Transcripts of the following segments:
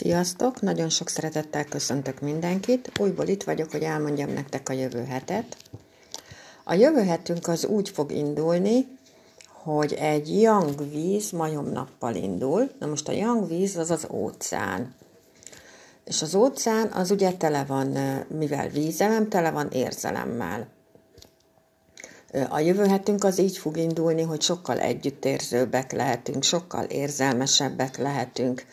Sziasztok! Nagyon sok szeretettel köszöntök mindenkit. Újból itt vagyok, hogy elmondjam nektek a jövő hetet. A jövő hetünk az úgy fog indulni, hogy egy young víz majomnappal indul. Na most a young víz az az óceán. És az óceán az ugye tele van, mivel vízelem, tele van érzelemmel. A jövő hetünk az így fog indulni, hogy sokkal együttérzőbbek lehetünk, sokkal érzelmesebbek lehetünk,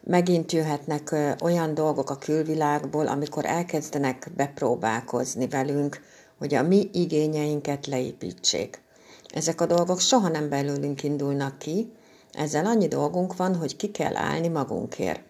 megint jöhetnek olyan dolgok a külvilágból, amikor elkezdenek bepróbálkozni velünk, hogy a mi igényeinket leépítsék. Ezek a dolgok soha nem belőlünk indulnak ki, ezzel annyi dolgunk van, hogy ki kell állni magunkért.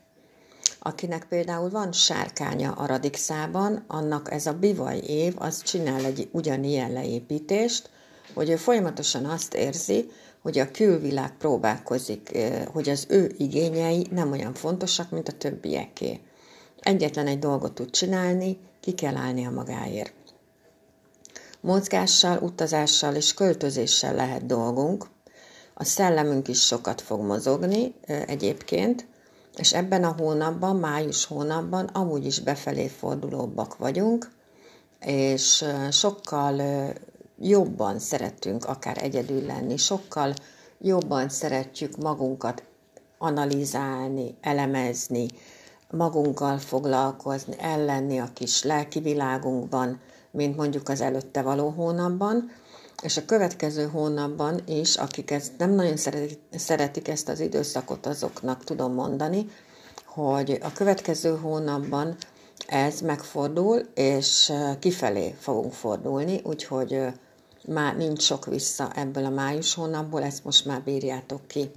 Akinek például van sárkánya a radixában, annak ez a bivaj év, az csinál egy ugyanilyen leépítést, hogy ő folyamatosan azt érzi, hogy a külvilág próbálkozik, hogy az ő igényei nem olyan fontosak, mint a többieké. Egyetlen egy dolgot tud csinálni, ki kell állni a magáért. Mozgással, utazással és költözéssel lehet dolgunk. A szellemünk is sokat fog mozogni egyébként, és ebben a hónapban, május hónapban amúgy is befelé fordulóbbak vagyunk, és sokkal jobban szeretünk akár egyedül lenni, sokkal jobban szeretjük magunkat analizálni, elemezni, magunkkal foglalkozni, ellenni a kis lelki világunkban, mint mondjuk az előtte való hónapban, és a következő hónapban is, akik ezt nem nagyon szeretik, ezt az időszakot, azoknak tudom mondani, hogy a következő hónapban ez megfordul, és kifelé fogunk fordulni, úgyhogy már nincs sok vissza ebből a május hónapból, ezt most már bírjátok ki.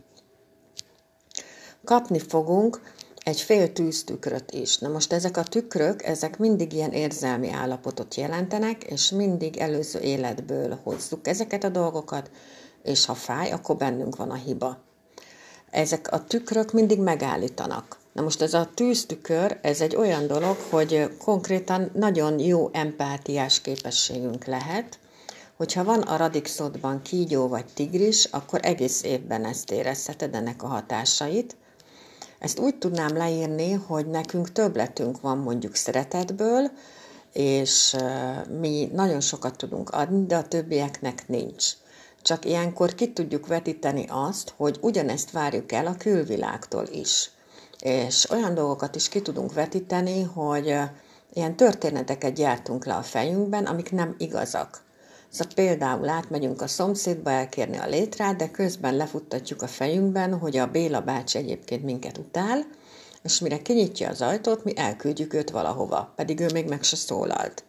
Kapni fogunk egy fél tűztükröt is. Na most ezek a tükrök, ezek mindig ilyen érzelmi állapotot jelentenek, és mindig előző életből hozzuk ezeket a dolgokat, és ha fáj, akkor bennünk van a hiba. Ezek a tükrök mindig megállítanak. Na most ez a tűztükör, ez egy olyan dolog, hogy konkrétan nagyon jó empátiás képességünk lehet, Hogyha van a radixodban kígyó vagy tigris, akkor egész évben ezt érezheted ennek a hatásait. Ezt úgy tudnám leírni, hogy nekünk többletünk van mondjuk szeretetből, és mi nagyon sokat tudunk adni, de a többieknek nincs. Csak ilyenkor ki tudjuk vetíteni azt, hogy ugyanezt várjuk el a külvilágtól is. És olyan dolgokat is ki tudunk vetíteni, hogy ilyen történeteket gyártunk le a fejünkben, amik nem igazak. Szóval például átmegyünk a szomszédba elkérni a létrát, de közben lefuttatjuk a fejünkben, hogy a Béla bácsi egyébként minket utál, és mire kinyitja az ajtót, mi elküldjük őt valahova, pedig ő még meg se szólalt.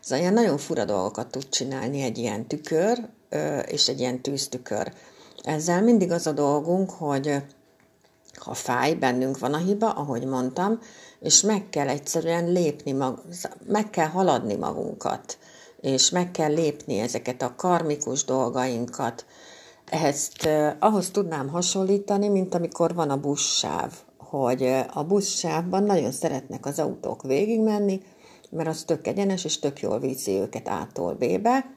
Szóval ilyen nagyon fura dolgokat tud csinálni egy ilyen tükör, és egy ilyen tűztükör. Ezzel mindig az a dolgunk, hogy ha fáj, bennünk van a hiba, ahogy mondtam, és meg kell egyszerűen lépni, mag- meg kell haladni magunkat és meg kell lépni ezeket a karmikus dolgainkat. Ezt ahhoz tudnám hasonlítani, mint amikor van a buszsáv, hogy a buszsávban nagyon szeretnek az autók végigmenni, mert az tök egyenes, és tök jól viszi őket A-tól B-be,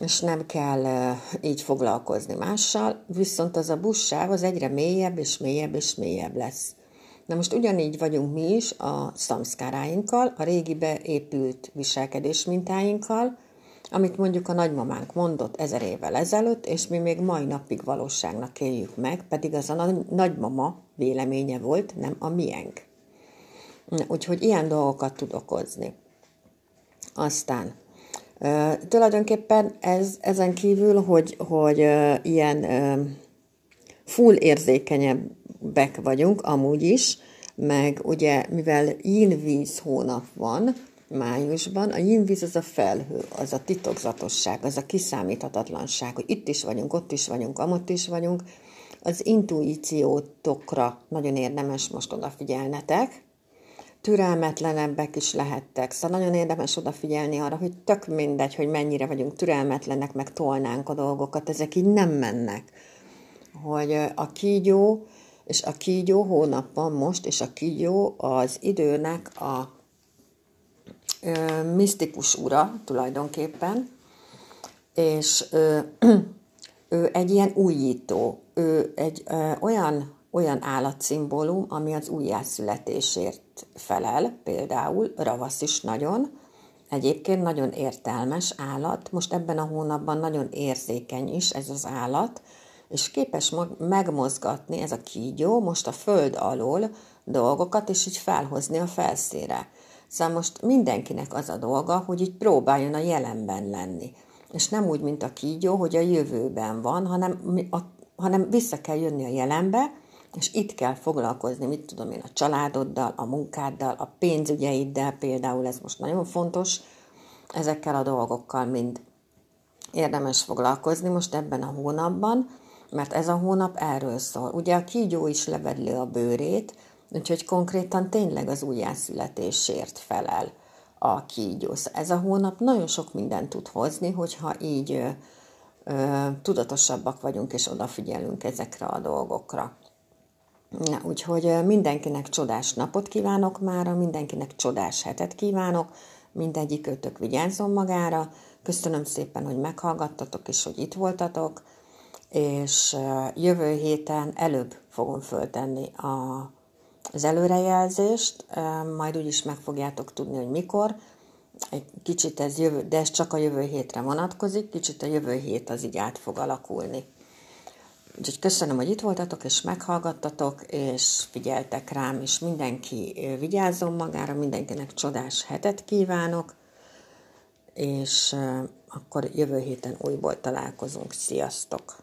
és nem kell így foglalkozni mással, viszont az a buszsáv az egyre mélyebb, és mélyebb, és mélyebb lesz. Na most ugyanígy vagyunk mi is a szamszkáráinkkal, a régi beépült viselkedés mintáinkkal, amit mondjuk a nagymamánk mondott ezer évvel ezelőtt, és mi még mai napig valóságnak éljük meg, pedig az a nagymama véleménye volt, nem a miénk. Úgyhogy ilyen dolgokat tud okozni. Aztán Uh, tulajdonképpen ez, ezen kívül, hogy, hogy ilyen full érzékenyebb bek vagyunk, amúgy is, meg ugye, mivel yin-víz hónap van, májusban, a yin-víz az a felhő, az a titokzatosság, az a kiszámíthatatlanság, hogy itt is vagyunk, ott is vagyunk, amott is vagyunk, az intuíciótokra nagyon érdemes most odafigyelnetek, türelmetlenebbek is lehettek. Szóval nagyon érdemes odafigyelni arra, hogy tök mindegy, hogy mennyire vagyunk türelmetlenek, meg tolnánk a dolgokat, ezek így nem mennek. Hogy a kígyó és a kígyó hónapban most, és a kígyó az időnek a ö, misztikus ura tulajdonképpen, és ö, ő egy ilyen újító, ő egy ö, olyan olyan állatszimbólum, ami az újjászületésért felel, például ravasz is nagyon, Egyébként nagyon értelmes állat, most ebben a hónapban nagyon érzékeny is ez az állat, és képes megmozgatni ez a kígyó most a föld alól dolgokat, és így felhozni a felszére. Szóval most mindenkinek az a dolga, hogy így próbáljon a jelenben lenni. És nem úgy, mint a kígyó, hogy a jövőben van, hanem, a, hanem vissza kell jönni a jelenbe, és itt kell foglalkozni, mit tudom én, a családoddal, a munkáddal, a pénzügyeiddel például, ez most nagyon fontos, ezekkel a dolgokkal mind érdemes foglalkozni most ebben a hónapban, mert ez a hónap erről szól. Ugye a kígyó is levedli a bőrét, úgyhogy konkrétan tényleg az újjászületésért felel a kígyó. Ez a hónap nagyon sok mindent tud hozni, hogyha így ö, ö, tudatosabbak vagyunk és odafigyelünk ezekre a dolgokra. Na, úgyhogy mindenkinek csodás napot kívánok mára, mindenkinek csodás hetet kívánok, mindegyik ötök vigyázzon magára. Köszönöm szépen, hogy meghallgattatok, és hogy itt voltatok, és jövő héten előbb fogom föltenni a, az előrejelzést, majd úgyis meg fogjátok tudni, hogy mikor. Egy kicsit ez jövő, de ez csak a jövő hétre vonatkozik, kicsit a jövő hét az így át fog alakulni. Úgyhogy köszönöm, hogy itt voltatok, és meghallgattatok, és figyeltek rám, és mindenki vigyázzon magára, mindenkinek csodás hetet kívánok, és akkor jövő héten újból találkozunk. Sziasztok!